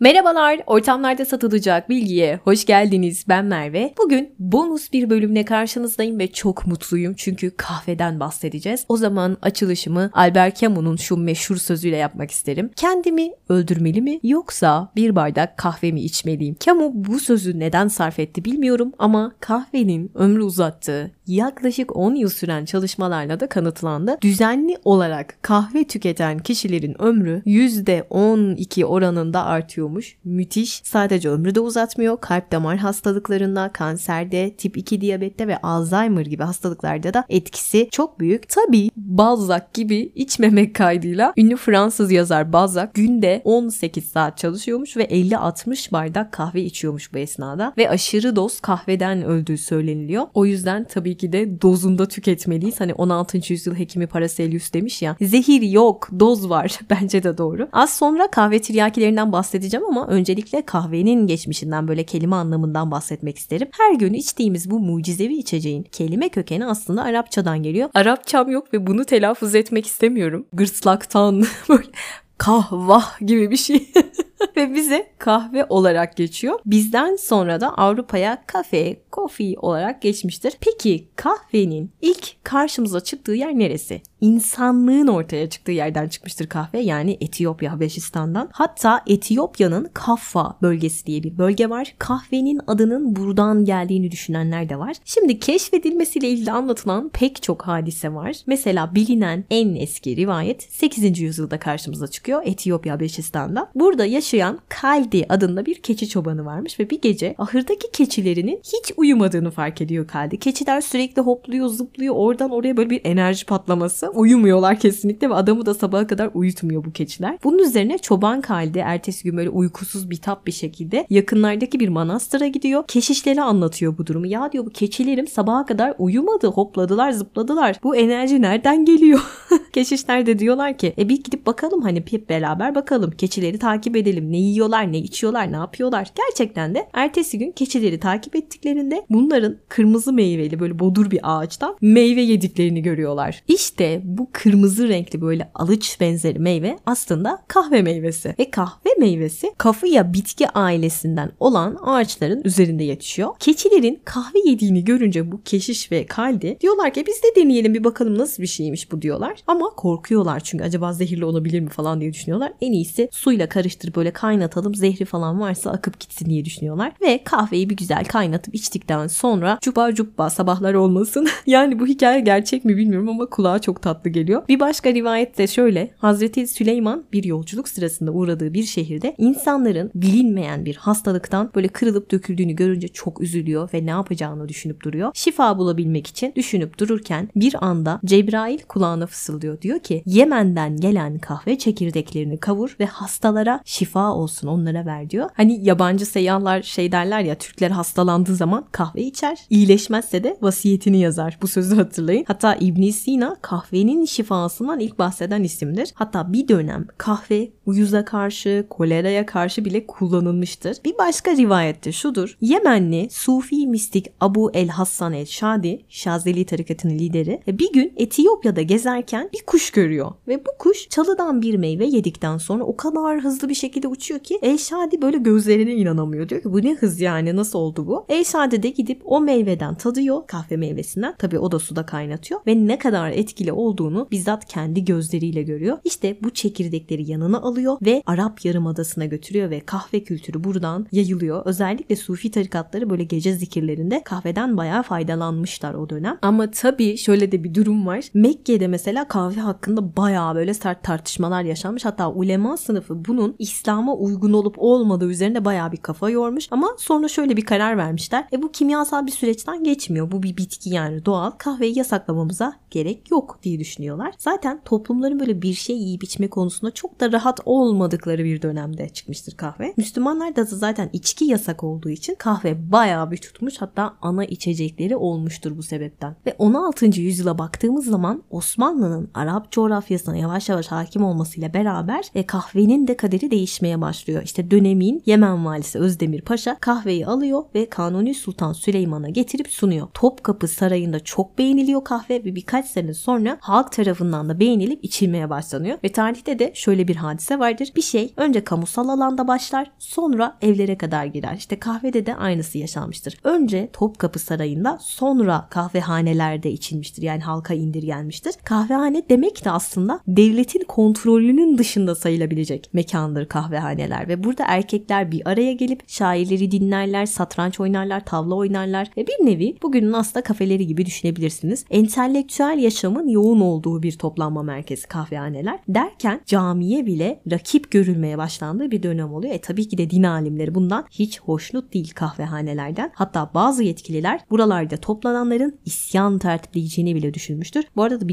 Merhabalar, ortamlarda satılacak bilgiye hoş geldiniz. Ben Merve. Bugün bonus bir bölümle karşınızdayım ve çok mutluyum çünkü kahveden bahsedeceğiz. O zaman açılışımı Albert Camus'un şu meşhur sözüyle yapmak isterim. Kendimi öldürmeli mi yoksa bir bardak kahve mi içmeliyim? Camus bu sözü neden sarf etti bilmiyorum ama kahvenin ömrü uzattığı yaklaşık 10 yıl süren çalışmalarla da kanıtlandı. Düzenli olarak kahve tüketen kişilerin ömrü %12 oranında artıyormuş. Müthiş. Sadece ömrü de uzatmıyor. Kalp damar hastalıklarında, kanserde, tip 2 diyabette ve Alzheimer gibi hastalıklarda da etkisi çok büyük. Tabii Balzac gibi içmemek kaydıyla ünlü Fransız yazar Balzac günde 18 saat çalışıyormuş ve 50-60 bardak kahve içiyormuş bu esnada ve aşırı doz kahveden öldüğü söyleniliyor. O yüzden tabii ki de dozunda tüketmeliyiz. Hani 16. yüzyıl hekimi Paracelsus demiş ya zehir yok doz var bence de doğru. Az sonra kahve tiryakilerinden bahsedeceğim ama öncelikle kahvenin geçmişinden böyle kelime anlamından bahsetmek isterim. Her gün içtiğimiz bu mucizevi içeceğin kelime kökeni aslında Arapçadan geliyor. Arapçam yok ve bunu telaffuz etmek istemiyorum. Gırtlaktan böyle kahvah gibi bir şey. ve bize kahve olarak geçiyor. Bizden sonra da Avrupa'ya kafe, coffee olarak geçmiştir. Peki kahvenin ilk karşımıza çıktığı yer neresi? İnsanlığın ortaya çıktığı yerden çıkmıştır kahve yani Etiyopya, Habeşistan'dan. Hatta Etiyopya'nın Kaffa bölgesi diye bir bölge var. Kahvenin adının buradan geldiğini düşünenler de var. Şimdi keşfedilmesiyle ilgili anlatılan pek çok hadise var. Mesela bilinen en eski rivayet 8. yüzyılda karşımıza çıkıyor Etiyopya, Habeşistan'da. Burada yaşayan Kaldi adında bir keçi çobanı varmış ve bir gece ahırdaki keçilerinin hiç uyumadığını fark ediyor Kaldi. Keçiler sürekli hopluyor, zıplıyor. Oradan oraya böyle bir enerji patlaması. Uyumuyorlar kesinlikle ve adamı da sabaha kadar uyutmuyor bu keçiler. Bunun üzerine çoban Kaldi ertesi gün böyle uykusuz bitap bir şekilde yakınlardaki bir manastıra gidiyor. Keşişlere anlatıyor bu durumu. Ya diyor bu keçilerim sabaha kadar uyumadı. Hopladılar, zıpladılar. Bu enerji nereden geliyor? Keşişler de diyorlar ki e bir gidip bakalım hani hep beraber bakalım. Keçileri takip edelim. Ne yiyorlar, ne içiyorlar, ne yapıyorlar. Gerçekten de ertesi gün keçileri takip ettiklerinde bunların kırmızı meyveli böyle bodur bir ağaçtan meyve yediklerini görüyorlar. İşte bu kırmızı renkli böyle alıç benzeri meyve aslında kahve meyvesi. Ve kahve meyvesi kafıya bitki ailesinden olan ağaçların üzerinde yetişiyor. Keçilerin kahve yediğini görünce bu keşiş ve kaldi diyorlar ki biz de deneyelim bir bakalım nasıl bir şeymiş bu diyorlar. Ama korkuyorlar çünkü acaba zehirli olabilir mi falan diye düşünüyorlar. En iyisi suyla karıştırıp böyle kaynatalım zehri falan varsa akıp gitsin diye düşünüyorlar. Ve kahveyi bir güzel kaynatıp içtikten sonra cuba cubba sabahlar olmasın. yani bu hikaye gerçek mi bilmiyorum ama kulağa çok tatlı geliyor. Bir başka rivayet de şöyle. Hazreti Süleyman bir yolculuk sırasında uğradığı bir şehirde insanların bilinmeyen bir hastalıktan böyle kırılıp döküldüğünü görünce çok üzülüyor ve ne yapacağını düşünüp duruyor. Şifa bulabilmek için düşünüp dururken bir anda Cebrail kulağına fısıldıyor. Diyor ki Yemen'den gelen kahve çekirdeklerini kavur ve hastalara şifa olsun onlara ver diyor. Hani yabancı seyyahlar şey derler ya Türkler hastalandığı zaman kahve içer. İyileşmezse de vasiyetini yazar. Bu sözü hatırlayın. Hatta İbn Sina kahvenin şifasından ilk bahseden isimdir. Hatta bir dönem kahve uyuza karşı, koleraya karşı bile kullanılmıştır. Bir başka rivayette şudur. Yemenli Sufi mistik Abu el Hassan el Şadi, Şazeli tarikatının lideri, bir gün Etiyopya'da gezerken bir kuş görüyor. Ve bu kuş çalıdan bir meyve yedikten sonra o kadar hızlı bir şekilde uçuyor ki El Şadi böyle gözlerine inanamıyor. Diyor ki bu ne hız yani nasıl oldu bu? El Şadi de gidip o meyveden tadıyor kahve meyvesinden. Tabii o da suda kaynatıyor ve ne kadar etkili olduğunu bizzat kendi gözleriyle görüyor. İşte bu çekirdekleri yanına alıyor ve Arap Yarımadası'na götürüyor ve kahve kültürü buradan yayılıyor. Özellikle Sufi tarikatları böyle gece zikirlerinde kahveden bayağı faydalanmışlar o dönem. Ama tabii şöyle de bir durum var. Mekke'de mesela kahve hakkında bayağı böyle sert tartışmalar yaşanmış. Hatta ulema sınıfı bunun İslam'a uygun olup olmadığı üzerinde bayağı bir kafa yormuş. Ama sonra şöyle bir karar vermişler. E bu kimyasal bir süreçten geçmiyor. Bu bir bitki yani doğal. Kahveyi yasaklamamıza gerek yok diye düşünüyorlar. Zaten toplumların böyle bir şey yiyip içme konusunda çok da rahat olmadıkları bir dönemde çıkmıştır kahve. Müslümanlar da zaten içki yasak olduğu için kahve bayağı bir tutmuş. Hatta ana içecekleri olmuştur bu sebepten. Ve 16. yüzyıla baktığımız zaman Osmanlı'nın Arap coğrafyasına yavaş yavaş hakim olmasıyla beraber e, kahvenin de kaderi değişmeye başlıyor. İşte dönemin Yemen valisi Özdemir Paşa kahveyi alıyor ve Kanuni Sultan Süleyman'a getirip sunuyor. Topkapı Sarayı'nda çok beğeniliyor kahve ve birkaç sene sonra halk tarafından da beğenilip içilmeye başlanıyor. Ve tarihte de şöyle bir hadise vardır. Bir şey önce kamusal alanda başlar sonra evlere kadar girer. İşte kahvede de aynısı yaşanmıştır. Önce Topkapı Sarayı'nda sonra kahvehanelerde içilmiştir. Yani halka indirgenmiştir. Kahvehane demek de aslında devletin kontrolünün dışında sayılabilecek mekandır kahvehaneler ve burada erkekler bir araya gelip şairleri dinlerler, satranç oynarlar, tavla oynarlar ve bir nevi bugünün aslında kafeleri gibi düşünebilirsiniz. Entelektüel yaşamın yoğun olduğu bir toplanma merkezi kahvehaneler derken camiye bile rakip görülmeye başlandığı bir dönem oluyor. E tabii ki de din alimleri bundan hiç hoşnut değil kahvehanelerden. Hatta bazı yetkililer buralarda toplananların isyan tertipleyeceğini bile düşünmüştür. Bu arada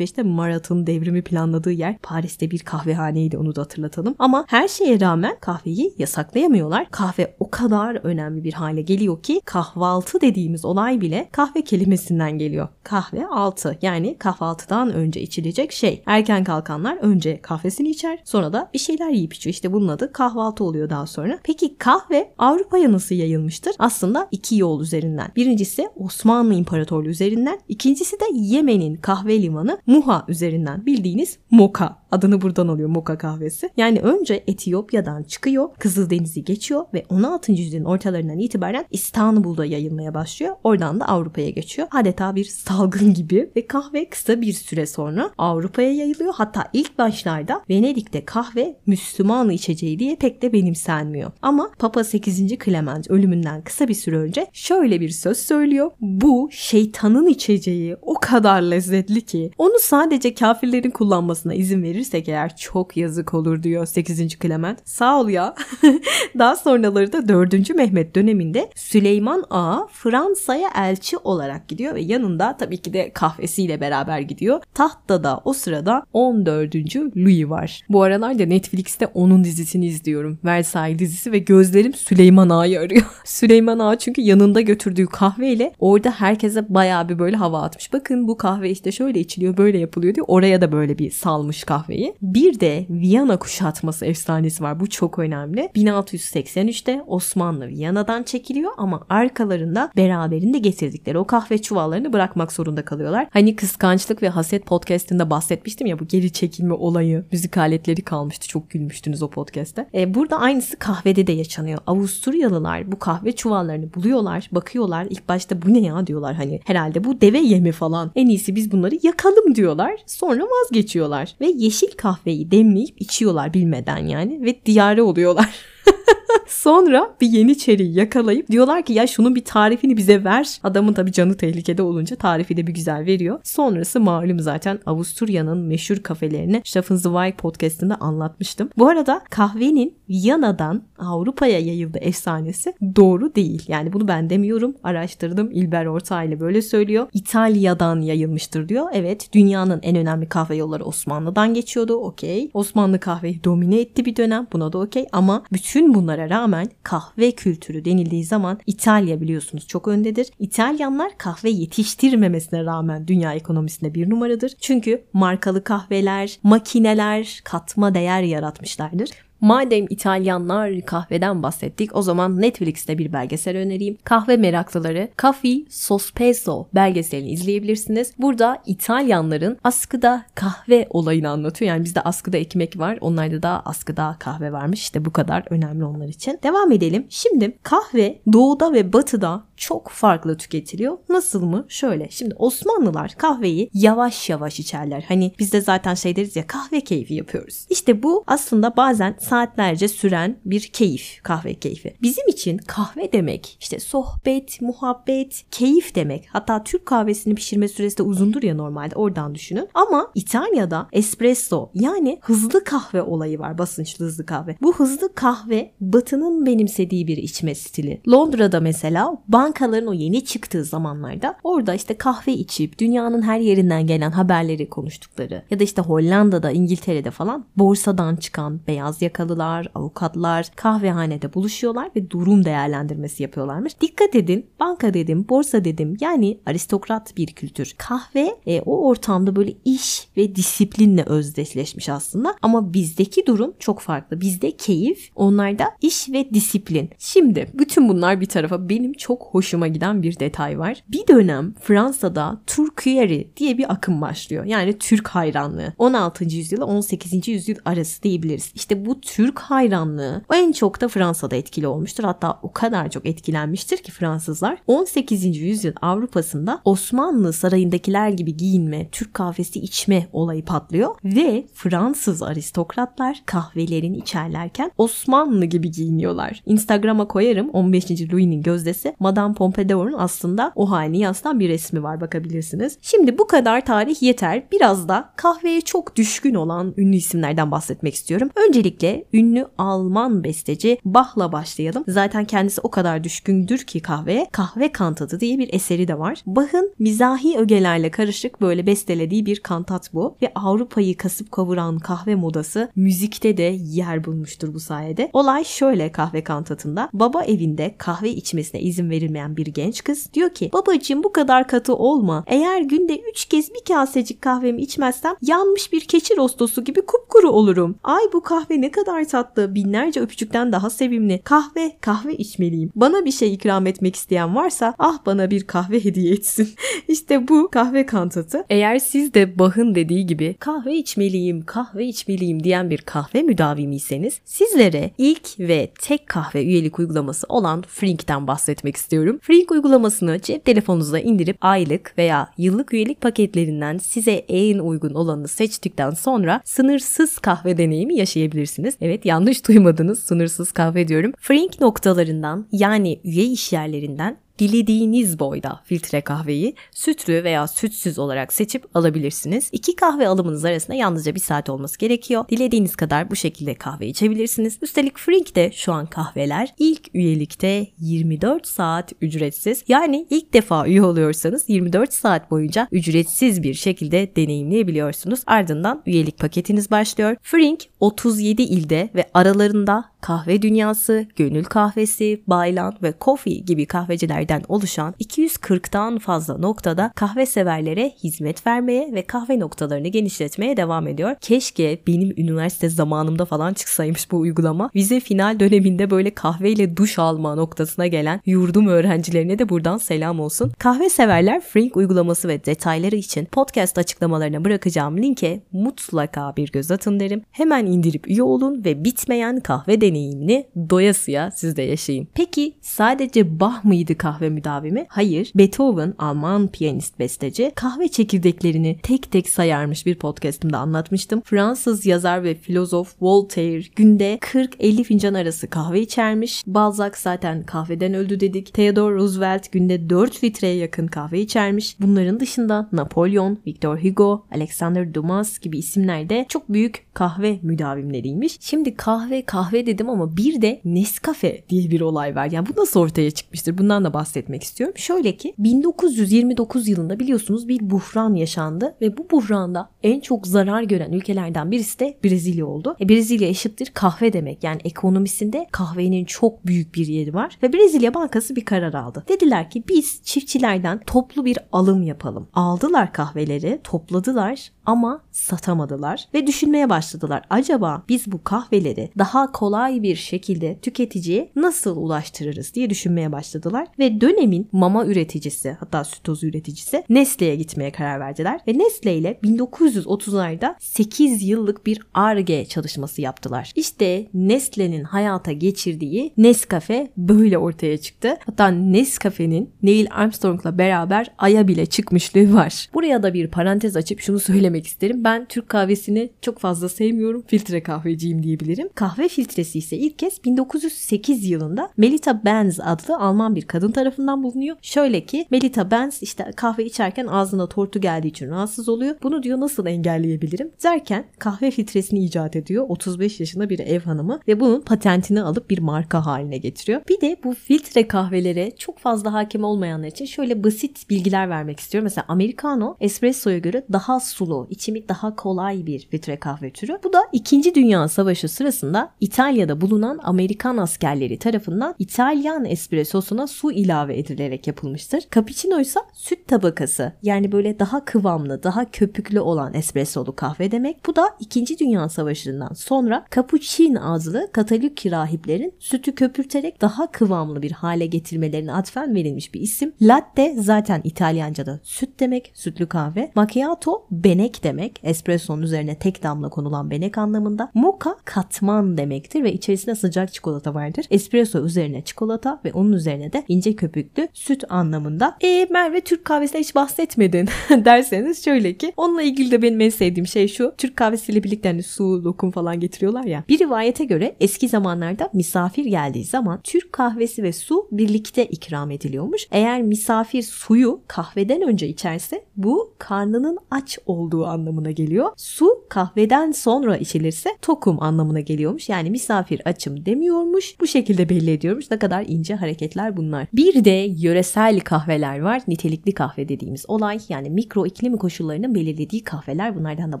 1675'te Marat'ın devrimi planladığı yer Paris'te bir kahvehaneydi onu da hatırlatalım. Ama her şeye rağmen kahveyi yasaklayamıyorlar. Kahve o kadar önemli bir hale geliyor ki kahvaltı dediğimiz olay bile kahve kelimesinden geliyor. Kahve altı yani kahvaltıdan önce içilecek şey. Erken kalkanlar önce kahvesini içer sonra da bir şeyler yiyip içiyor. İşte bunun adı kahvaltı oluyor daha sonra. Peki kahve Avrupa'ya nasıl yayılmıştır? Aslında iki yol üzerinden. Birincisi Osmanlı İmparatorluğu üzerinden. ikincisi de Yemen'in kahve limanı Muha üzerinden. Bildiğiniz Moka adını buradan alıyor Moka kahvesi. Yani önce Etiyopya'dan çıkıyor, Kızıldeniz'i geçiyor ve 16. yüzyılın ortalarından itibaren İstanbul'da yayılmaya başlıyor. Oradan da Avrupa'ya geçiyor. Adeta bir salgın gibi ve kahve kısa bir süre sonra Avrupa'ya yayılıyor. Hatta ilk başlarda Venedik'te kahve Müslüman içeceği diye pek de benimsenmiyor. Ama Papa 8. Clement ölümünden kısa bir süre önce şöyle bir söz söylüyor. Bu şeytanın içeceği o kadar lezzetli ki onu sadece kafirlerin kullanmasına izin verirsek eğer çok yazık olur diyor 8. Clement. Sağ ol ya. Daha sonraları da 4. Mehmet döneminde Süleyman Ağa Fransa'ya elçi olarak gidiyor ve yanında tabii ki de kahvesiyle beraber gidiyor. Tahtta da o sırada 14. Louis var. Bu aralarda Netflix'te onun dizisini izliyorum. Versailles dizisi ve gözlerim Süleyman Ağa'yı arıyor. Süleyman Ağa çünkü yanında götürdüğü kahveyle orada herkese bayağı bir böyle hava atmış. Bakın bu kahve işte şöyle içiliyor böyle yapılıyor diyor. Oraya da böyle bir salmış kahveyi. Bir de Viyana kuşatması efsanesi var. Bu çok önemli. 1683'te Osmanlı Viyana'dan çekiliyor ama arkalarında beraberinde getirdikleri o kahve çuvallarını bırakmak zorunda kalıyorlar. Hani kıskançlık ve haset podcastinde bahsetmiştim ya bu geri çekilme olayı. Müzik aletleri kalmıştı. Çok gülmüştünüz o podcast'te. E, burada aynısı kahvede de yaşanıyor. Avusturyalılar bu kahve çuvallarını buluyorlar, bakıyorlar. İlk başta bu ne ya diyorlar hani herhalde bu deve yemi falan. En iyisi biz bunları yakalım diyorlar. Sonra vazgeçiyorlar ve yeşil kahveyi demleyip içiyorlar bilmeden yani ve diyare oluyorlar. Sonra bir yeniçeriyi yakalayıp diyorlar ki ya şunun bir tarifini bize ver. Adamın tabii canı tehlikede olunca tarifi de bir güzel veriyor. Sonrası malum zaten Avusturya'nın meşhur kafelerini Schaffenzweig podcastında anlatmıştım. Bu arada kahvenin Viyana'dan Avrupa'ya yayıldı efsanesi doğru değil. Yani bunu ben demiyorum. Araştırdım. İlber Ortaylı böyle söylüyor. İtalya'dan yayılmıştır diyor. Evet dünyanın en önemli kahve yolları Osmanlı'dan geçiyordu. Okey. Osmanlı kahveyi domine etti bir dönem. Buna da okey. Ama bütün bunlara rağmen kahve kültürü denildiği zaman İtalya biliyorsunuz çok öndedir. İtalyanlar kahve yetiştirmemesine rağmen dünya ekonomisinde bir numaradır. Çünkü markalı kahveler, makineler katma değer yaratmışlardır. Madem İtalyanlar kahveden bahsettik o zaman Netflix'te bir belgesel önereyim. Kahve meraklıları Caffè Sospeso belgeselini izleyebilirsiniz. Burada İtalyanların askıda kahve olayını anlatıyor. Yani bizde askıda ekmek var. Onlarda da askıda kahve varmış. İşte bu kadar önemli onlar için. Devam edelim. Şimdi kahve doğuda ve batıda çok farklı tüketiliyor. Nasıl mı? Şöyle. Şimdi Osmanlılar kahveyi yavaş yavaş içerler. Hani bizde zaten şey deriz ya kahve keyfi yapıyoruz. İşte bu aslında bazen saatlerce süren bir keyif, kahve keyfi. Bizim için kahve demek işte sohbet, muhabbet, keyif demek. Hatta Türk kahvesini pişirme süresi de uzundur ya normalde oradan düşünün. Ama İtalya'da espresso yani hızlı kahve olayı var. Basınçlı hızlı kahve. Bu hızlı kahve batının benimsediği bir içme stili. Londra'da mesela bank bankaların o yeni çıktığı zamanlarda orada işte kahve içip dünyanın her yerinden gelen haberleri konuştukları ya da işte Hollanda'da, İngiltere'de falan borsadan çıkan beyaz yakalılar, avukatlar kahvehanede buluşuyorlar ve durum değerlendirmesi yapıyorlarmış. Dikkat edin banka dedim, borsa dedim yani aristokrat bir kültür. Kahve e, o ortamda böyle iş ve disiplinle özdeşleşmiş aslında ama bizdeki durum çok farklı. Bizde keyif, onlarda iş ve disiplin. Şimdi bütün bunlar bir tarafa benim çok hoşuma giden bir detay var. Bir dönem Fransa'da Turkiyeri diye bir akım başlıyor. Yani Türk hayranlığı. 16. yüzyıl 18. yüzyıl arası diyebiliriz. İşte bu Türk hayranlığı en çok da Fransa'da etkili olmuştur. Hatta o kadar çok etkilenmiştir ki Fransızlar 18. yüzyıl Avrupa'sında Osmanlı sarayındakiler gibi giyinme, Türk kahvesi içme olayı patlıyor ve Fransız aristokratlar kahvelerini içerlerken Osmanlı gibi giyiniyorlar. Instagram'a koyarım 15. Louis'nin gözdesi Madame Pompadour'un aslında o halini yansıtan bir resmi var bakabilirsiniz. Şimdi bu kadar tarih yeter. Biraz da kahveye çok düşkün olan ünlü isimlerden bahsetmek istiyorum. Öncelikle ünlü Alman besteci Bach'la başlayalım. Zaten kendisi o kadar düşkündür ki kahveye. Kahve kantatı diye bir eseri de var. Bach'ın mizahi ögelerle karışık böyle bestelediği bir kantat bu. Ve Avrupa'yı kasıp kavuran kahve modası müzikte de yer bulmuştur bu sayede. Olay şöyle kahve kantatında. Baba evinde kahve içmesine izin verilmeyen bir genç kız diyor ki babacığım bu kadar katı olma. Eğer günde 3 kez bir kasecik kahvemi içmezsem yanmış bir keçi rostosu gibi kupkuru olurum. Ay bu kahve ne kadar tatlı. Binlerce öpücükten daha sevimli. Kahve, kahve içmeliyim. Bana bir şey ikram etmek isteyen varsa ah bana bir kahve hediye etsin. İşte bu kahve kantatı. Eğer siz de Bach'ın dediği gibi kahve içmeliyim, kahve içmeliyim diyen bir kahve müdavimiyseniz sizlere ilk ve tek kahve üyelik uygulaması olan Frink'ten bahsetmek istiyorum. Frink uygulamasını cep telefonunuza indirip aylık veya yıllık üyelik paketlerinden size en uygun olanı seçtikten sonra sınırsız kahve deneyimi yaşayabilirsiniz. Evet yanlış duymadınız sınırsız kahve diyorum. Frink noktalarından yani üye işyerlerinden dilediğiniz boyda filtre kahveyi sütlü veya sütsüz olarak seçip alabilirsiniz. İki kahve alımınız arasında yalnızca bir saat olması gerekiyor. Dilediğiniz kadar bu şekilde kahve içebilirsiniz. Üstelik Frink'te şu an kahveler ilk üyelikte 24 saat ücretsiz. Yani ilk defa üye oluyorsanız 24 saat boyunca ücretsiz bir şekilde deneyimleyebiliyorsunuz. Ardından üyelik paketiniz başlıyor. Frink 37 ilde ve aralarında kahve dünyası, gönül kahvesi, baylan ve coffee gibi kahvecilerden oluşan 240'tan fazla noktada kahve severlere hizmet vermeye ve kahve noktalarını genişletmeye devam ediyor. Keşke benim üniversite zamanımda falan çıksaymış bu uygulama. Vize final döneminde böyle kahveyle duş alma noktasına gelen yurdum öğrencilerine de buradan selam olsun. Kahve severler Frink uygulaması ve detayları için podcast açıklamalarına bırakacağım linke mutlaka bir göz atın derim. Hemen indirip üye olun ve bitmeyen kahve deneyimini doyasıya siz de yaşayın. Peki sadece Bach mıydı kahve müdavimi? Hayır. Beethoven, Alman piyanist besteci kahve çekirdeklerini tek tek sayarmış bir podcastimde anlatmıştım. Fransız yazar ve filozof Voltaire günde 40-50 fincan arası kahve içermiş. Balzac zaten kahveden öldü dedik. Theodore Roosevelt günde 4 litreye yakın kahve içermiş. Bunların dışında Napolyon, Victor Hugo, Alexander Dumas gibi isimler de çok büyük kahve müdavimleriymiş. Şimdi kahve kahve dedim ama bir de Nescafe diye bir olay var. Yani bu nasıl ortaya çıkmıştır? Bundan da bahsetmek istiyorum. Şöyle ki 1929 yılında biliyorsunuz bir buhran yaşandı ve bu buhranda en çok zarar gören ülkelerden birisi de Brezilya oldu. E, Brezilya eşittir kahve demek. Yani ekonomisinde kahvenin çok büyük bir yeri var ve Brezilya Bankası bir karar aldı. Dediler ki biz çiftçilerden toplu bir alım yapalım. Aldılar kahveleri, topladılar ama satamadılar ve düşünmeye başladılar. Acaba biz bu kahveleri daha kolay bir şekilde tüketiciye nasıl ulaştırırız diye düşünmeye başladılar ve dönemin mama üreticisi hatta süt tozu üreticisi Nestle'ye gitmeye karar verdiler ve Nestle ile 1930'larda 8 yıllık bir ARGE çalışması yaptılar. İşte Nestle'nin hayata geçirdiği Nescafe böyle ortaya çıktı. Hatta Nescafe'nin Neil Armstrong'la beraber Ay'a bile çıkmışlığı var. Buraya da bir parantez açıp şunu söylemek söylemek isterim. Ben Türk kahvesini çok fazla sevmiyorum. Filtre kahveciyim diyebilirim. Kahve filtresi ise ilk kez 1908 yılında Melita Benz adlı Alman bir kadın tarafından bulunuyor. Şöyle ki Melita Benz işte kahve içerken ağzına tortu geldiği için rahatsız oluyor. Bunu diyor nasıl engelleyebilirim? Derken kahve filtresini icat ediyor. 35 yaşında bir ev hanımı ve bunun patentini alıp bir marka haline getiriyor. Bir de bu filtre kahvelere çok fazla hakim olmayanlar için şöyle basit bilgiler vermek istiyorum. Mesela Americano espressoya göre daha sulu, içimi daha kolay bir filtre kahve türü. Bu da 2. Dünya Savaşı sırasında İtalya'da bulunan Amerikan askerleri tarafından İtalyan espressosuna su ilave edilerek yapılmıştır. Cappuccino ise süt tabakası yani böyle daha kıvamlı, daha köpüklü olan espressolu kahve demek. Bu da 2. Dünya Savaşı'ndan sonra cappuccino adlı Katolik rahiplerin sütü köpürterek daha kıvamlı bir hale getirmelerine atfen verilmiş bir isim. Latte zaten İtalyanca'da süt demek, sütlü kahve. Macchiato benek demek. Espresso'nun üzerine tek damla konulan benek anlamında. Mocha katman demektir ve içerisinde sıcak çikolata vardır. Espresso üzerine çikolata ve onun üzerine de ince köpüklü süt anlamında. E Merve Türk kahvesine hiç bahsetmedin derseniz şöyle ki onunla ilgili de benim en sevdiğim şey şu. Türk kahvesiyle birlikte hani su, lokum falan getiriyorlar ya. Bir rivayete göre eski zamanlarda misafir geldiği zaman Türk kahvesi ve su birlikte ikram ediliyormuş. Eğer misafir suyu kahveden önce içerse bu karnının aç olduğu anlamına geliyor. Su kahveden sonra içilirse tokum anlamına geliyormuş. Yani misafir açım demiyormuş. Bu şekilde belli ediyormuş. Ne kadar ince hareketler bunlar. Bir de yöresel kahveler var. Nitelikli kahve dediğimiz olay. Yani mikro iklim koşullarının belirlediği kahveler. Bunlardan da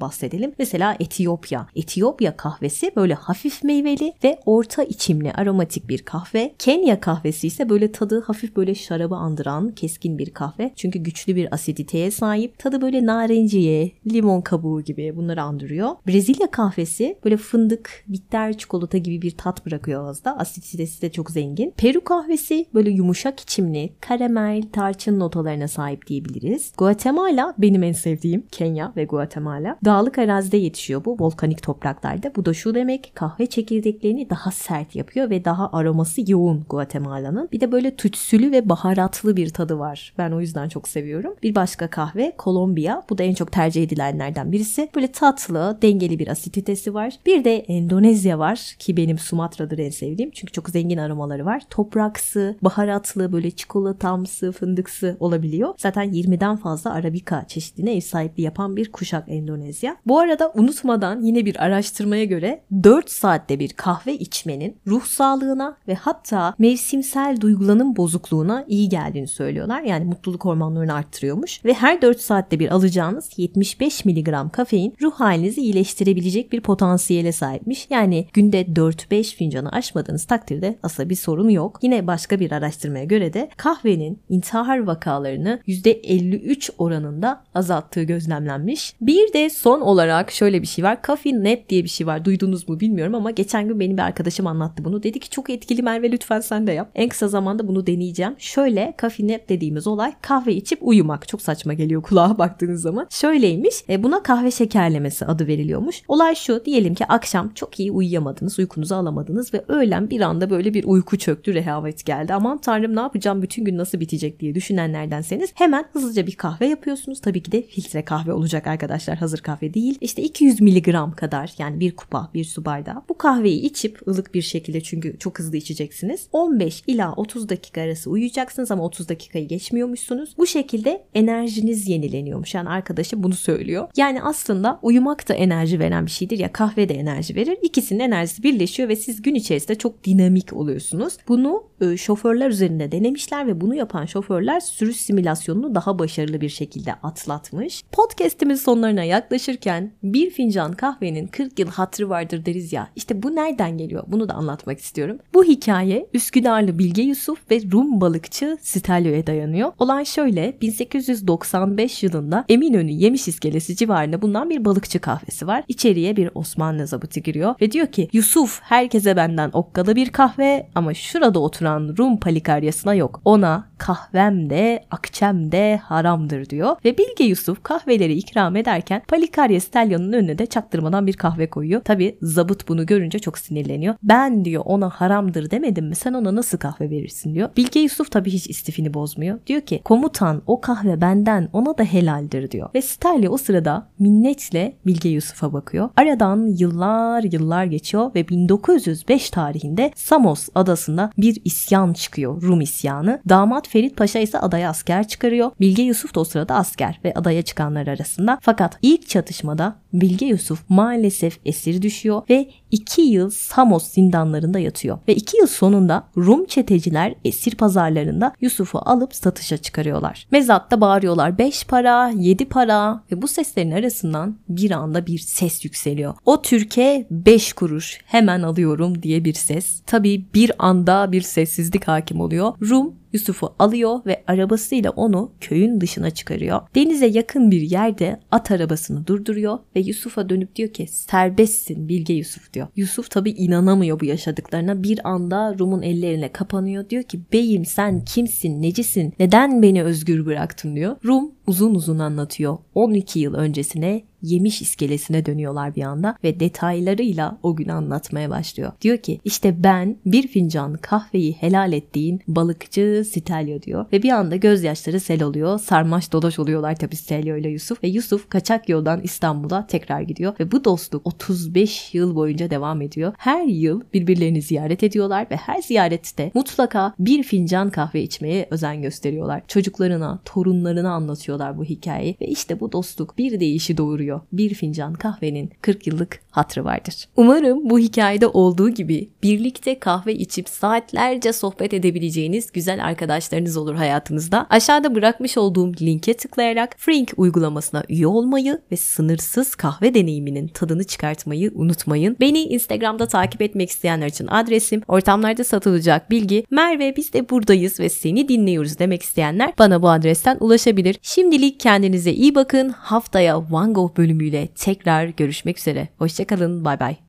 bahsedelim. Mesela Etiyopya. Etiyopya kahvesi böyle hafif meyveli ve orta içimli aromatik bir kahve. Kenya kahvesi ise böyle tadı hafif böyle şarabı andıran keskin bir kahve. Çünkü güçlü bir asiditeye sahip. Tadı böyle narenciye, limon kabuğu gibi bunları andırıyor. Brezilya kahvesi böyle fındık, bitter çikolata gibi bir tat bırakıyor ağızda. Asiditesi de çok zengin. Peru kahvesi böyle yumuşak içimli, karamel, tarçın notalarına sahip diyebiliriz. Guatemala benim en sevdiğim. Kenya ve Guatemala. Dağlık arazide yetişiyor bu volkanik topraklarda. Bu da şu demek kahve çekirdeklerini daha sert yapıyor ve daha aroması yoğun Guatemala'nın. Bir de böyle tütsülü ve baharatlı bir tadı var. Ben o yüzden çok seviyorum. Bir başka kahve Kolombiya. Bu da en çok tercih edilenlerden birisi. Böyle tatlı, dengeli bir asiditesi var. Bir de Endonezya var ki benim Sumatra'dır en sevdiğim. Çünkü çok zengin aromaları var. Topraksı, baharatlı, böyle çikolatamsı, fındıksı olabiliyor. Zaten 20'den fazla Arabica çeşidine ev sahipliği yapan bir kuşak Endonezya. Bu arada unutmadan yine bir araştırmaya göre 4 saatte bir kahve içmenin ruh sağlığına ve hatta mevsimsel duygulanım bozukluğuna iyi geldiğini söylüyorlar. Yani mutluluk hormonlarını arttırıyormuş ve her 4 saatte bir alacağınız 75 mg kafein ruh halinizi iyileştirebilecek bir potansiyele sahipmiş. Yani günde 4-5 fincanı aşmadığınız takdirde aslında bir sorun yok. Yine başka bir araştırmaya göre de kahvenin intihar vakalarını %53 oranında azalttığı gözlemlenmiş. Bir de son olarak şöyle bir şey var. Caffeine Net diye bir şey var. Duydunuz mu bilmiyorum ama geçen gün benim bir arkadaşım anlattı bunu. Dedi ki çok etkili Merve lütfen sen de yap. En kısa zamanda bunu deneyeceğim. Şöyle Caffeine Net dediğimiz olay kahve içip uyumak. Çok saçma geliyor kulağa baktığınız zaman. Şöyleymiş. E, buna kahve şekerlemesi adı veriliyormuş. Olay şu. Diyelim ki akşam çok iyi uyuyamadınız. Uykunuzu alamadınız ve öğlen bir anda böyle bir uyku çöktü. Rehavet geldi. Aman tanrım ne yapacağım bütün gün nasıl bitecek diye düşünenlerdenseniz hemen hızlıca bir kahve yapıyorsunuz. Tabii ki de filtre kahve olacak arkadaşlar. Hazır kahve değil. İşte 200 miligram kadar yani bir kupa bir su bardağı. Bu kahveyi içip ılık bir şekilde çünkü çok hızlı içeceksiniz. 15 ila 30 dakika arası uyuyacaksınız ama 30 dakikayı geçmiyormuşsunuz. Bu şekilde enerjiniz yenileniyormuş. Yani arkadaşım bunu söylüyor. Yani aslında uyumak da enerji veren bir şeydir ya kahve de enerji verir. İkisinin enerjisi birleşiyor ve siz gün içerisinde çok dinamik oluyorsunuz. Bunu e, şoförler üzerinde denemişler ve bunu yapan şoförler sürüş simülasyonunu daha başarılı bir şekilde atlatmış. Podcast'imiz sonlarına yaklaşırken bir fincan kahvenin 40 yıl hatırı vardır deriz ya. İşte bu nereden geliyor? Bunu da anlatmak istiyorum. Bu hikaye Üsküdarlı Bilge Yusuf ve Rum balıkçı Stelio'ya dayanıyor. Olay şöyle 1895 yılında Eminönü Yemiş İskelesi civarında bulunan bir balıkçı kahvesi var. İçeriye bir Osmanlı zabıtı giriyor ve diyor ki Yusuf herkese benden okkalı bir kahve ama şurada oturan Rum palikaryasına yok. Ona kahvem de akçem de haramdır diyor. Ve Bilge Yusuf kahveleri ikram ederken Palikarya Stelion'un önüne de çaktırmadan bir kahve koyuyor. Tabi zabıt bunu görünce çok sinirleniyor. Ben diyor ona haramdır demedim mi sen ona nasıl kahve verirsin diyor. Bilge Yusuf tabi hiç istifini bozmuyor. Diyor ki komutan o kahve benden ona da helaldir diyor. Ve Stelio o sırada minnetle Bilge Yusuf'a bakıyor. Aradan yıllar yıllar geçiyor ve 1905 tarihinde Samos adasında bir isyan çıkıyor. Rum isyanı. Damat Ferit Paşa ise adaya asker çıkarıyor. Bilge Yusuf da o sırada asker ve adaya çıkanlar arasında. Fakat ilk çatışmada Bilge Yusuf maalesef esir düşüyor ve 2 yıl Samos zindanlarında yatıyor. Ve 2 yıl sonunda Rum çeteciler esir pazarlarında Yusuf'u alıp satışa çıkarıyorlar. Mezatta bağırıyorlar 5 para, 7 para ve bu seslerin arasından bir anda bir ses yükseliyor. O Türkiye 5 kuruş hemen alıyorum diye bir ses. Tabii bir anda bir sessizlik hakim oluyor. Rum Yusuf'u alıyor ve arabasıyla onu köyün dışına çıkarıyor. Denize yakın bir yerde at arabasını durduruyor ve Yusuf'a dönüp diyor ki serbestsin Bilge Yusuf diyor. Yusuf tabi inanamıyor bu yaşadıklarına. Bir anda Rum'un ellerine kapanıyor. Diyor ki beyim sen kimsin, necisin, neden beni özgür bıraktın diyor. Rum uzun uzun anlatıyor. 12 yıl öncesine yemiş iskelesine dönüyorlar bir anda ve detaylarıyla o günü anlatmaya başlıyor. Diyor ki işte ben bir fincan kahveyi helal ettiğin balıkçı Stelio diyor ve bir anda gözyaşları sel oluyor. Sarmaş dolaş oluyorlar tabii Stelio ile Yusuf ve Yusuf kaçak yoldan İstanbul'a tekrar gidiyor ve bu dostluk 35 yıl boyunca devam ediyor. Her yıl birbirlerini ziyaret ediyorlar ve her ziyarette mutlaka bir fincan kahve içmeye özen gösteriyorlar. Çocuklarına, torunlarına anlatıyorlar bu hikayeyi ve işte bu dostluk bir değişi doğuruyor oluyor. Bir fincan kahvenin 40 yıllık hatrı vardır. Umarım bu hikayede olduğu gibi birlikte kahve içip saatlerce sohbet edebileceğiniz güzel arkadaşlarınız olur hayatınızda. Aşağıda bırakmış olduğum linke tıklayarak Frink uygulamasına üye olmayı ve sınırsız kahve deneyiminin tadını çıkartmayı unutmayın. Beni Instagram'da takip etmek isteyenler için adresim, ortamlarda satılacak bilgi, Merve biz de buradayız ve seni dinliyoruz demek isteyenler bana bu adresten ulaşabilir. Şimdilik kendinize iyi bakın. Haftaya Van Gogh bölümüyle tekrar görüşmek üzere. Hoşçakalın. Bay bay.